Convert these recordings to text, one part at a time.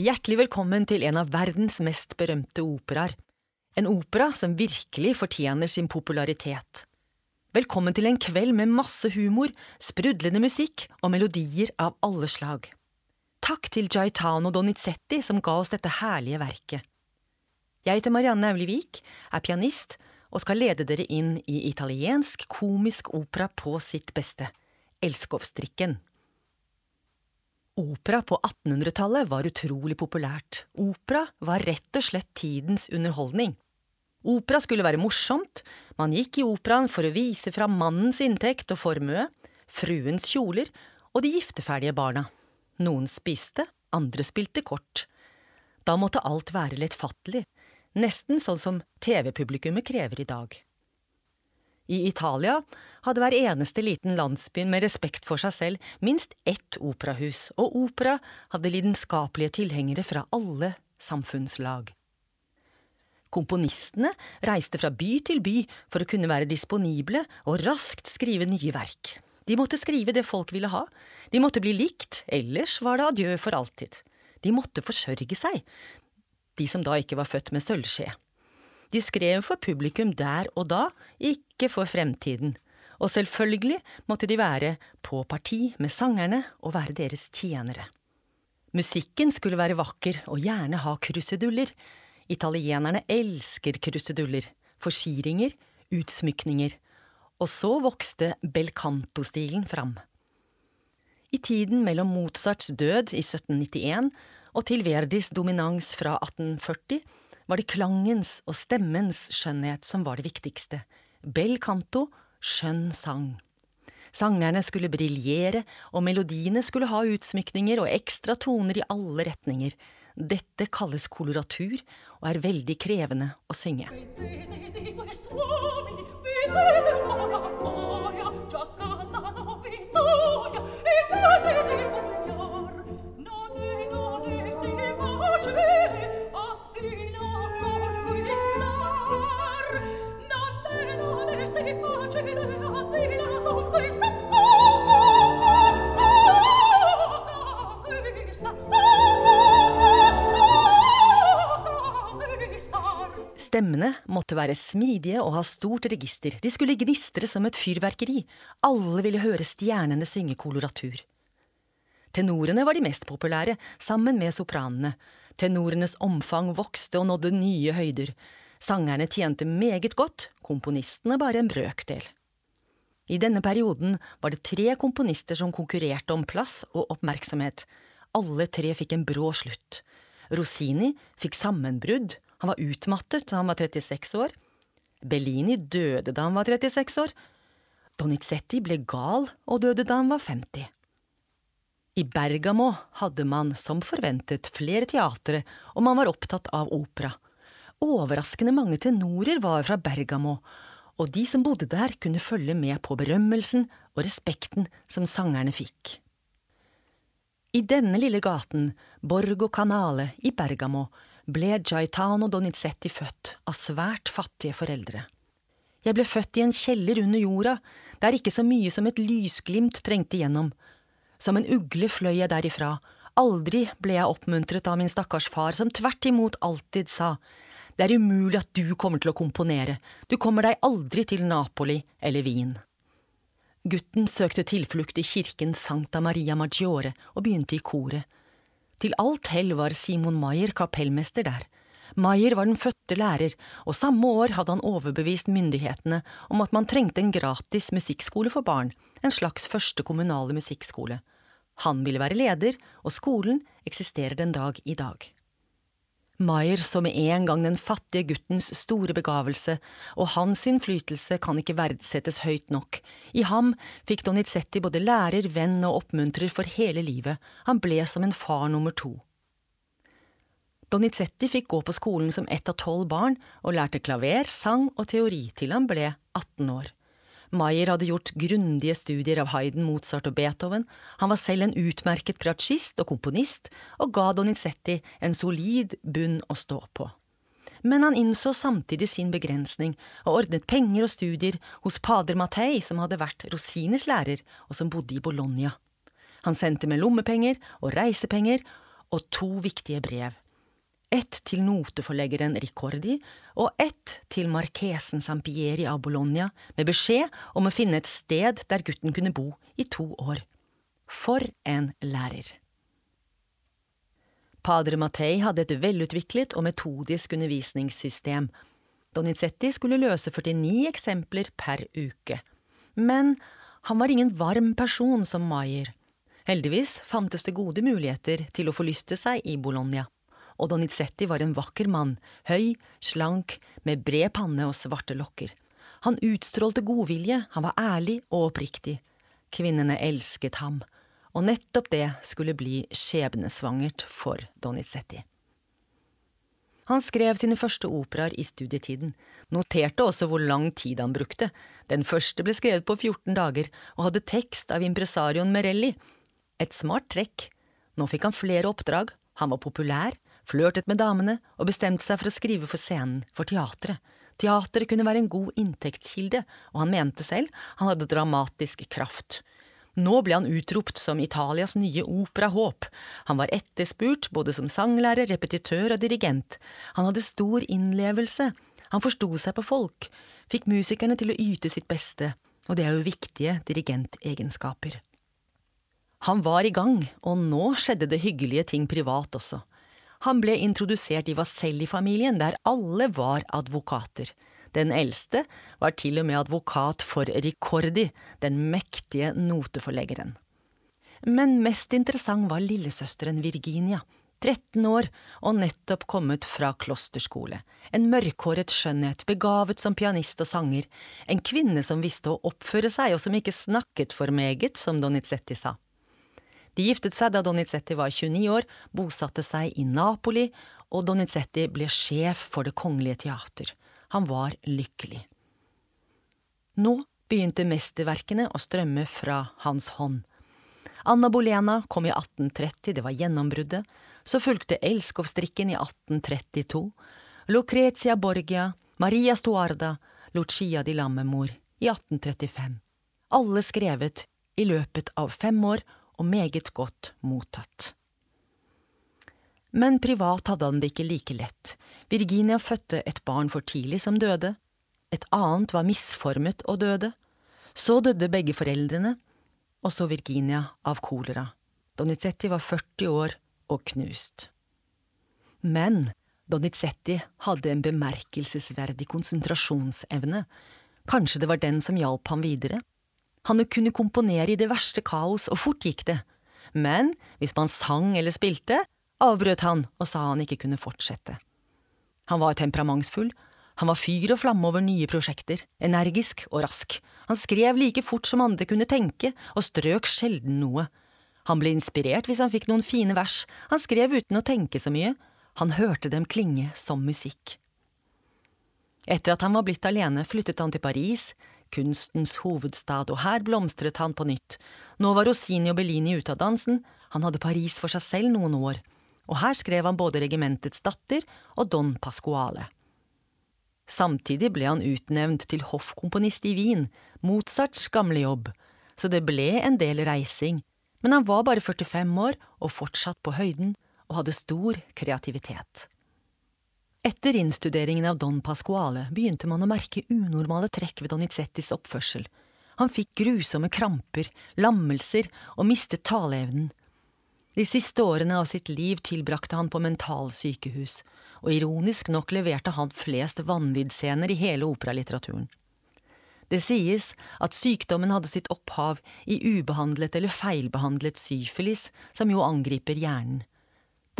Hjertelig velkommen til en av verdens mest berømte operaer. En opera som virkelig fortjener sin popularitet. Velkommen til en kveld med masse humor, sprudlende musikk og melodier av alle slag. Takk til Jaitano Donizetti som ga oss dette herlige verket. Jeg heter Marianne Aulivik, er pianist og skal lede dere inn i italiensk komisk opera på sitt beste, Elskovsstrikken. Opera på 1800-tallet var utrolig populært. Opera var rett og slett tidens underholdning. Opera skulle være morsomt, man gikk i operaen for å vise fra mannens inntekt og formue, fruens kjoler og de gifteferdige barna. Noen spiste, andre spilte kort. Da måtte alt være lettfattelig, nesten sånn som TV-publikummet krever i dag. I Italia hadde hver eneste liten landsby med respekt for seg selv minst ett operahus, og opera hadde lidenskapelige tilhengere fra alle samfunnslag. Komponistene reiste fra by til by for å kunne være disponible og raskt skrive nye verk. De måtte skrive det folk ville ha, de måtte bli likt, ellers var det adjø for alltid. De måtte forsørge seg, de som da ikke var født med sølvskje. De skrev for publikum der og da, ikke for fremtiden. Og selvfølgelig måtte de være på parti med sangerne og være deres tjenere. Musikken skulle være vakker og gjerne ha kruseduller. Italienerne elsker kruseduller, forsikringer, utsmykninger. Og så vokste bel canto-stilen fram. I tiden mellom Mozarts død i 1791 og til Verdis dominans fra 1840 var det klangens og stemmens skjønnhet som var det viktigste. Bel canto, skjønn sang. Sangerne skulle briljere, og melodiene skulle ha utsmykninger og ekstra toner i alle retninger. Dette kalles koloratur og er veldig krevende å synge. Stemmene måtte være smidige og ha stort register, de skulle gnistre som et fyrverkeri, alle ville høre stjernene synge koloratur. Tenorene var de mest populære, sammen med sopranene. Tenorenes omfang vokste og nådde nye høyder. Sangerne tjente meget godt, komponistene bare en brøkdel. I denne perioden var det tre komponister som konkurrerte om plass og oppmerksomhet. Alle tre fikk en brå slutt. Rossini fikk sammenbrudd, han var utmattet da han var 36 år. Bellini døde da han var 36 år. Donizetti ble gal og døde da han var 50. I Bergamo hadde man, som forventet, flere teatre, og man var opptatt av opera. Overraskende mange tenorer var fra Bergamo, og de som bodde der, kunne følge med på berømmelsen og respekten som sangerne fikk. I denne lille gaten, Borgo Canale i Bergamo, ble Gaetano Donizetti født av svært fattige foreldre. Jeg ble født i en kjeller under jorda, der ikke så mye som et lysglimt trengte gjennom. Som en ugle fløy jeg derifra, aldri ble jeg oppmuntret av min stakkars far, som tvert imot alltid sa, det er umulig at du kommer til å komponere, du kommer deg aldri til Napoli eller Wien. Gutten søkte tilflukt i kirken Sankta Maria Maggiore og begynte i koret. Til alt hell var Simon Maier kapellmester der. Maier var den fødte lærer, og samme år hadde han overbevist myndighetene om at man trengte en gratis musikkskole for barn, en slags første kommunale musikkskole. Han ville være leder, og skolen eksisterer den dag i dag. Maier så med en gang den fattige guttens store begavelse, og hans innflytelse kan ikke verdsettes høyt nok. I ham fikk Donizetti både lærer, venn og oppmuntrer for hele livet, han ble som en far nummer to. Donizetti fikk gå på skolen som ett av tolv barn, og lærte klaver, sang og teori til han ble 18 år. Maier hadde gjort grundige studier av Hayden, Mozart og Beethoven, han var selv en utmerket bratsjist og komponist, og ga Donizetti en solid bunn å stå på. Men han innså samtidig sin begrensning, og ordnet penger og studier hos pader Mattei, som hadde vært Rosinis lærer, og som bodde i Bologna. Han sendte med lommepenger og reisepenger, og to viktige brev. Ett til noteforleggeren Ricordi og ett til markesen Sampieri av Bologna med beskjed om å finne et sted der gutten kunne bo i to år. For en lærer! Padre Mattei hadde et velutviklet og metodisk undervisningssystem. Donizetti skulle løse 49 eksempler per uke. Men han var ingen varm person som Maier. Heldigvis fantes det gode muligheter til å forlyste seg i Bologna. Og Donizetti var en vakker mann, høy, slank, med bred panne og svarte lokker. Han utstrålte godvilje, han var ærlig og oppriktig. Kvinnene elsket ham, og nettopp det skulle bli skjebnesvangert for Donizetti. Han skrev sine første operaer i studietiden, noterte også hvor lang tid han brukte. Den første ble skrevet på 14 dager og hadde tekst av impresarioen Merelli. Et smart trekk. Nå fikk han flere oppdrag, han var populær, flørtet med damene og bestemte seg for å skrive for scenen, for teatret. Teatret kunne være en god inntektskilde, og han mente selv han hadde dramatisk kraft. Nå ble han utropt som Italias nye operahåp. Han var etterspurt både som sanglærer, repetitør og dirigent. Han hadde stor innlevelse. Han forsto seg på folk, fikk musikerne til å yte sitt beste, og det er jo viktige dirigentegenskaper. Han var i gang, og nå skjedde det hyggelige ting privat også. Han ble introdusert i Vaselli-familien, der alle var advokater. Den eldste var til og med advokat for Ricordi, den mektige noteforleggeren. Men mest interessant var lillesøsteren Virginia, 13 år og nettopp kommet fra klosterskole, en mørkhåret skjønnhet, begavet som pianist og sanger, en kvinne som visste å oppføre seg og som ikke snakket for meget, som Donizetti sa. De giftet seg da Donizetti var 29 år, bosatte seg i Napoli, og Donizetti ble sjef for Det kongelige teater. Han var lykkelig. Nå begynte mesterverkene å strømme fra hans hånd. Anna Bolena kom i 1830, det var gjennombruddet. Så fulgte Elskovstrikken i 1832. Lucrezia Borgia, Maria Stuarda, Lucia di Lammemor i 1835. Alle skrevet i løpet av fem år og meget godt mottatt. Men privat hadde han det ikke like lett. Virginia fødte et barn for tidlig som døde. Et annet var misformet og døde. Så døde begge foreldrene, og så Virginia av kolera. Donizetti var 40 år og knust. Men Donizetti hadde en bemerkelsesverdig konsentrasjonsevne. Kanskje det var den som hjalp ham videre? Han kunne komponere i det verste kaos, og fort gikk det. Men hvis man sang eller spilte, avbrøt han og sa han ikke kunne fortsette. Han var temperamentsfull, han var fyr og flamme over nye prosjekter, energisk og rask, han skrev like fort som andre kunne tenke, og strøk sjelden noe. Han ble inspirert hvis han fikk noen fine vers, han skrev uten å tenke så mye, han hørte dem klinge som musikk. Etter at han var blitt alene, flyttet han til Paris, kunstens hovedstad, og her blomstret han på nytt. Nå var Rossini og Bellini ute av dansen, han hadde Paris for seg selv noen år og her skrev han både Regimentets datter og Don Pasquale. Samtidig ble han utnevnt til hoffkomponist i Wien, Mozarts gamle jobb, så det ble en del reising, men han var bare 45 år og fortsatt på høyden og hadde stor kreativitet. Etter innstuderingen av Don Pasquale begynte man å merke unormale trekk ved Donizettis oppførsel. Han fikk grusomme kramper, lammelser og mistet taleevnen. De siste årene av sitt liv tilbrakte han på mentalsykehus, og ironisk nok leverte han flest vanviddscener i hele operalitteraturen. Det sies at sykdommen hadde sitt opphav i ubehandlet eller feilbehandlet syfilis, som jo angriper hjernen.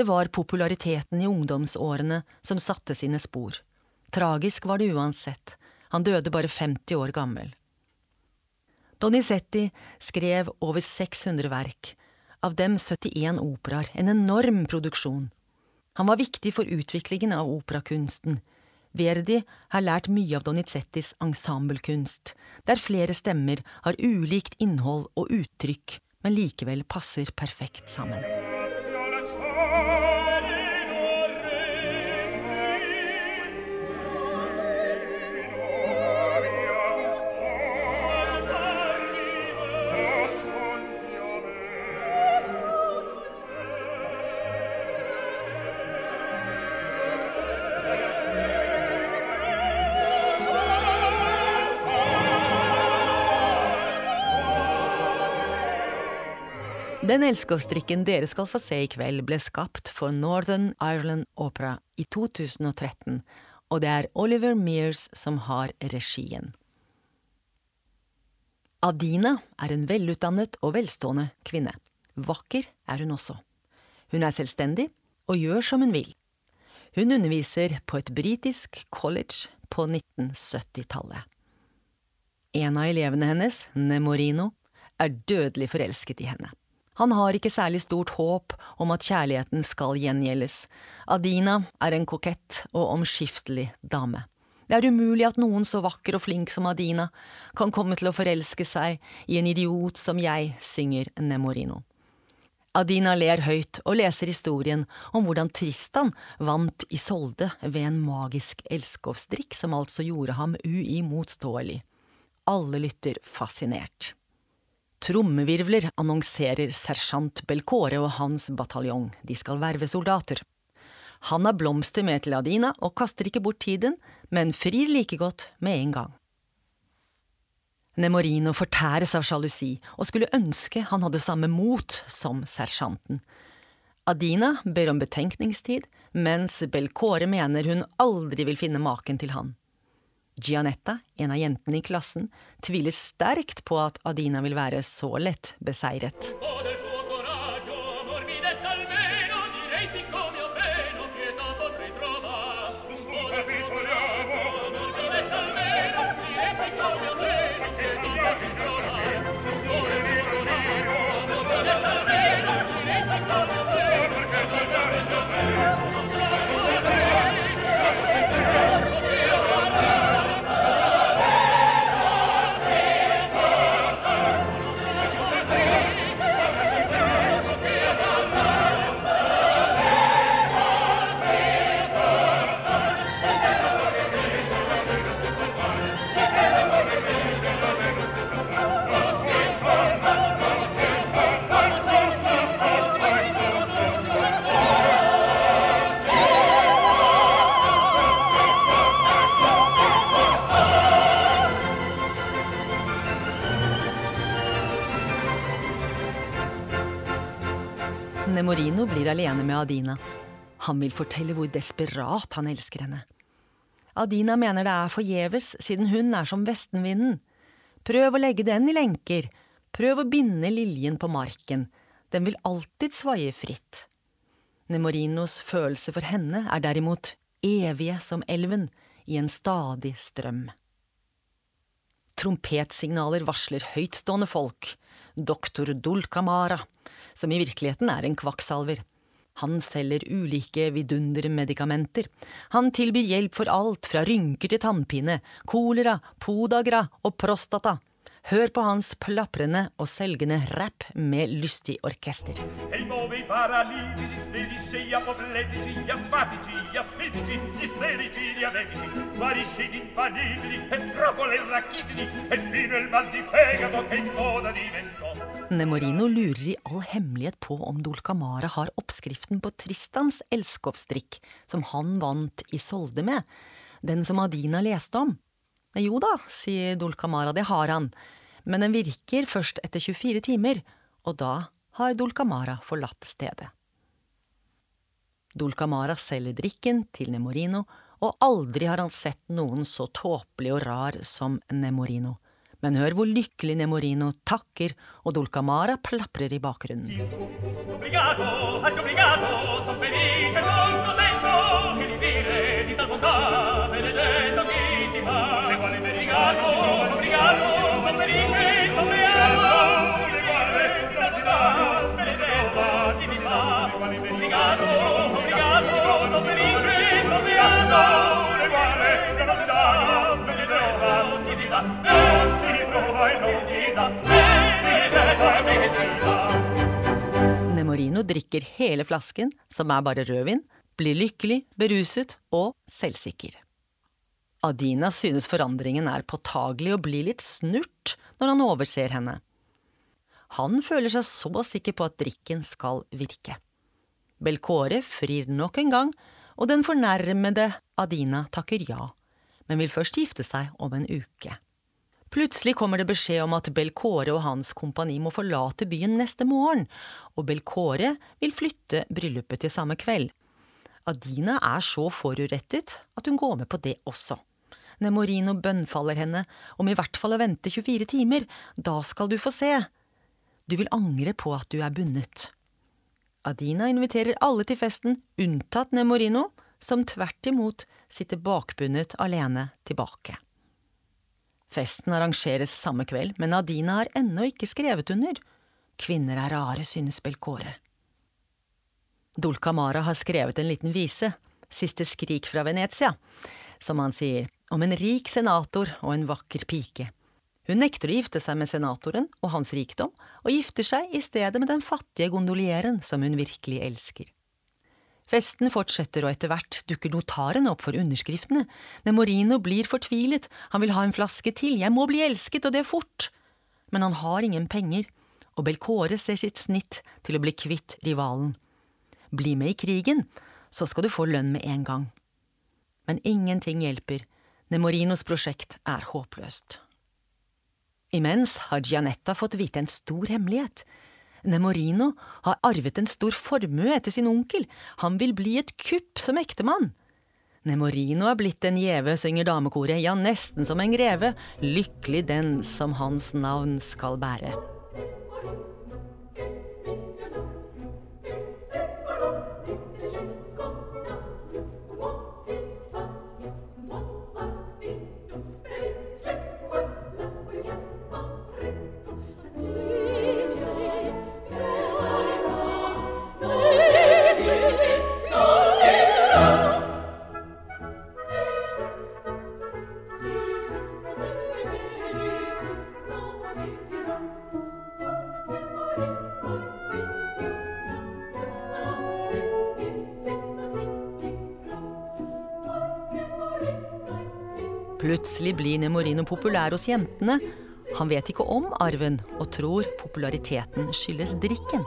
Det var populariteten i ungdomsårene som satte sine spor. Tragisk var det uansett, han døde bare 50 år gammel. Donizetti skrev over 600 verk, av dem 71 operaer, en enorm produksjon. Han var viktig for utviklingen av operakunsten. Verdi har lært mye av Donizettis ensemblekunst, der flere stemmer har ulikt innhold og uttrykk, men likevel passer perfekt sammen. Oh! Den elskovsdrikken dere skal få se i kveld, ble skapt for Northern Ireland Opera i 2013, og det er Oliver Mears som har regien. Adina er en velutdannet og velstående kvinne. Vakker er hun også. Hun er selvstendig og gjør som hun vil. Hun underviser på et britisk college på 1970-tallet. En av elevene hennes, Nemorino, er dødelig forelsket i henne. Han har ikke særlig stort håp om at kjærligheten skal gjengjeldes. Adina er en kokett og omskiftelig dame. Det er umulig at noen så vakker og flink som Adina kan komme til å forelske seg i en idiot som jeg, synger Nemorino. Adina ler høyt og leser historien om hvordan Tristan vant Isolde ved en magisk elskovsdrikk som altså gjorde ham uimotståelig. Alle lytter fascinert. Trommevirvler annonserer sersjant Belcore og hans bataljong. de skal verve soldater. Han har blomster med til Adina og kaster ikke bort tiden, men frir like godt med en gang. Nemorino fortæres av sjalusi og skulle ønske han hadde samme mot som sersjanten. Adina ber om betenkningstid, mens Belcore mener hun aldri vil finne maken til han. Gianetta, en av jentene i klassen, tviler sterkt på at Adina vil være så lett beseiret. Alene med Adina. Han vil fortelle hvor desperat han elsker henne. Adina mener det er forgjeves, siden hun er som vestenvinden. Prøv å legge den i lenker, prøv å binde liljen på marken, den vil alltid svaie fritt. Nemorinos følelse for henne er derimot evige som elven i en stadig strøm. Trompetsignaler varsler høytstående folk, doktor Dulcamara, som i virkeligheten er en kvakksalver. Han selger ulike vidundermedikamenter. Han tilbyr hjelp for alt fra rynker til tannpine, kolera, podagra og prostata. Hør på hans plaprende og selgende rap med lystig orkester. Nemorino lurer i all hemmelighet på om Dulcamara har oppskriften på Tristans elskovsdrikk, som han vant i Solde med, den som Adina leste om. Jo da, sier Dulcamara, det har han, men den virker først etter 24 timer, og da har Dulcamara forlatt stedet. Dulcamara selger drikken til Nemorino, og aldri har han sett noen så tåpelig og rar som Nemorino. Men hør hvor lykkelig Nemorino takker, og Dulcamara plaprer i bakgrunnen. Obrigado, obrigado, son felice, son contento, elisire di tal bontà, benedetto chi ti fa. Obrigado, obrigado, Nemorino drikker hele flasken, som er bare rødvin, blir lykkelig, beruset og selvsikker. Adina synes forandringen er påtagelig og blir litt snurt når han overser henne. Han føler seg så sikker på at drikken skal virke. Belkåre frir nok en gang, og den fornærmede Adina takker ja, men vil først gifte seg om en uke. Plutselig kommer det beskjed om at Belkåre og hans kompani må forlate byen neste morgen, og Belkåre vil flytte bryllupet til samme kveld. Adina er så forurettet at hun går med på det også. Nemorino bønnfaller henne om i hvert fall å vente 24 timer, da skal du få se. Du vil angre på at du er bundet. Adina inviterer alle til festen, unntatt Nemorino, som tvert imot sitter bakbundet alene tilbake. Festen arrangeres samme kveld, men Adina har ennå ikke skrevet under. Kvinner er rare, synes Belkåre. Dulcamara har skrevet en liten vise, Siste skrik fra Venezia, som han sier, om en rik senator og en vakker pike. Hun nekter å gifte seg med senatoren og hans rikdom, og gifter seg i stedet med den fattige gondolieren som hun virkelig elsker. Festen fortsetter, og etter hvert dukker notaren opp for underskriftene. Nemorino blir fortvilet, han vil ha en flaske til, jeg må bli elsket, og det fort. Men han har ingen penger, og Belkåre ser sitt snitt til å bli kvitt rivalen. Bli med i krigen, så skal du få lønn med en gang. Men ingenting hjelper, Nemorinos prosjekt er håpløst. Imens har Gianetta fått vite en stor hemmelighet. Nemorino har arvet en stor formue etter sin onkel, han vil bli et kupp som ektemann. Nemorino er blitt en gjeve, synger damekoret, ja, nesten som en greve, lykkelig den som hans navn skal bære. Nemorino populær hos jentene. Han vet ikke om arven, og tror populariteten skyldes drikken.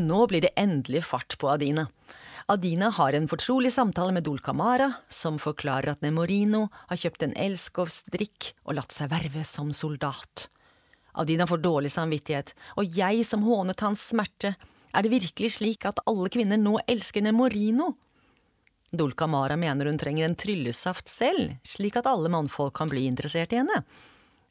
Nå blir det endelig fart på Adina. Adina har en fortrolig samtale med Dol Kamara, som forklarer at Nemorino har kjøpt en elskovsdrikk og latt seg verve som soldat. Adina får dårlig samvittighet, og jeg som hånet hans smerte, er det virkelig slik at alle kvinner nå elsker Nemorino? Dol Kamara mener hun trenger en tryllesaft selv, slik at alle mannfolk kan bli interessert i henne.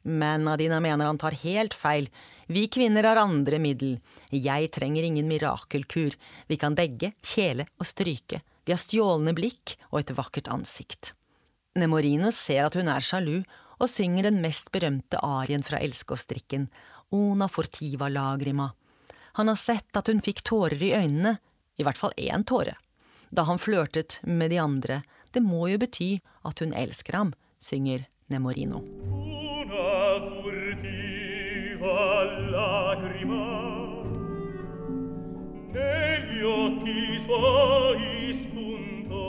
Men Adina mener han tar helt feil. Vi kvinner har andre middel. Jeg trenger ingen mirakelkur. Vi kan degge, kjele og stryke. Vi har stjålne blikk og et vakkert ansikt. Nemorino ser at hun er sjalu, og synger den mest berømte arien fra Elskovsstrikken, Ona fortiva lagrima. Han har sett at hun fikk tårer i øynene, i hvert fall én tåre. Da han flørtet med de andre, det må jo bety at hun elsker ham, synger Nemorino. Negli occhi suoi spunto.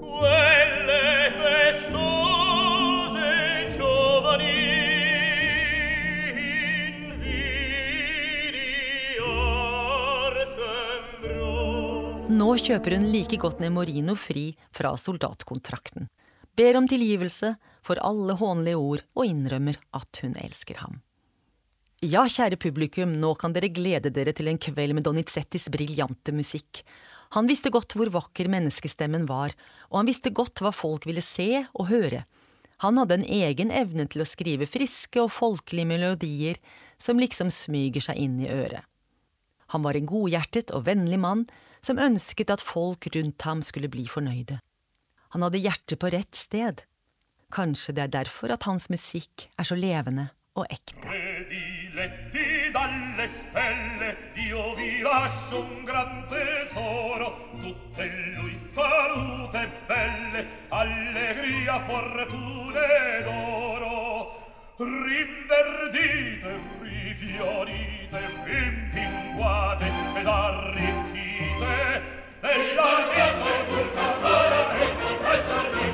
Quelle festose giovani Nå kjøper hun like godt Nemorino fri fra soldatkontrakten, ber om tilgivelse for alle hånlige ord og innrømmer at hun elsker ham. Ja, kjære publikum, nå kan dere glede dere til en kveld med Donizettis briljante musikk. Han visste godt hvor vakker menneskestemmen var, og han visste godt hva folk ville se og høre. Han hadde en egen evne til å skrive friske og folkelige melodier som liksom smyger seg inn i øret. Han var en godhjertet og vennlig mann som ønsket at folk rundt ham skulle bli fornøyde. Han hadde hjertet på rett sted. Kanskje det er derfor at hans musikk er så levende og ekte rinverdite rifiorite rimpinguate ed arricchite della mia dolce Kreuzarmee!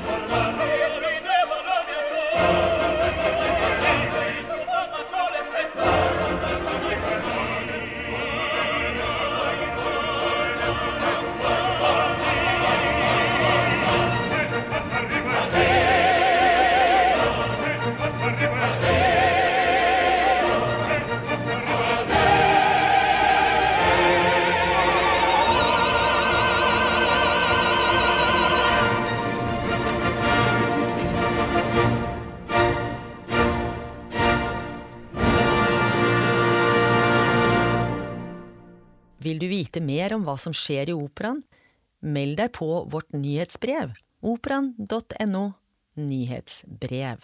Vite mer om hva som skjer i operaen? Meld deg på vårt nyhetsbrev operaen.no nyhetsbrev.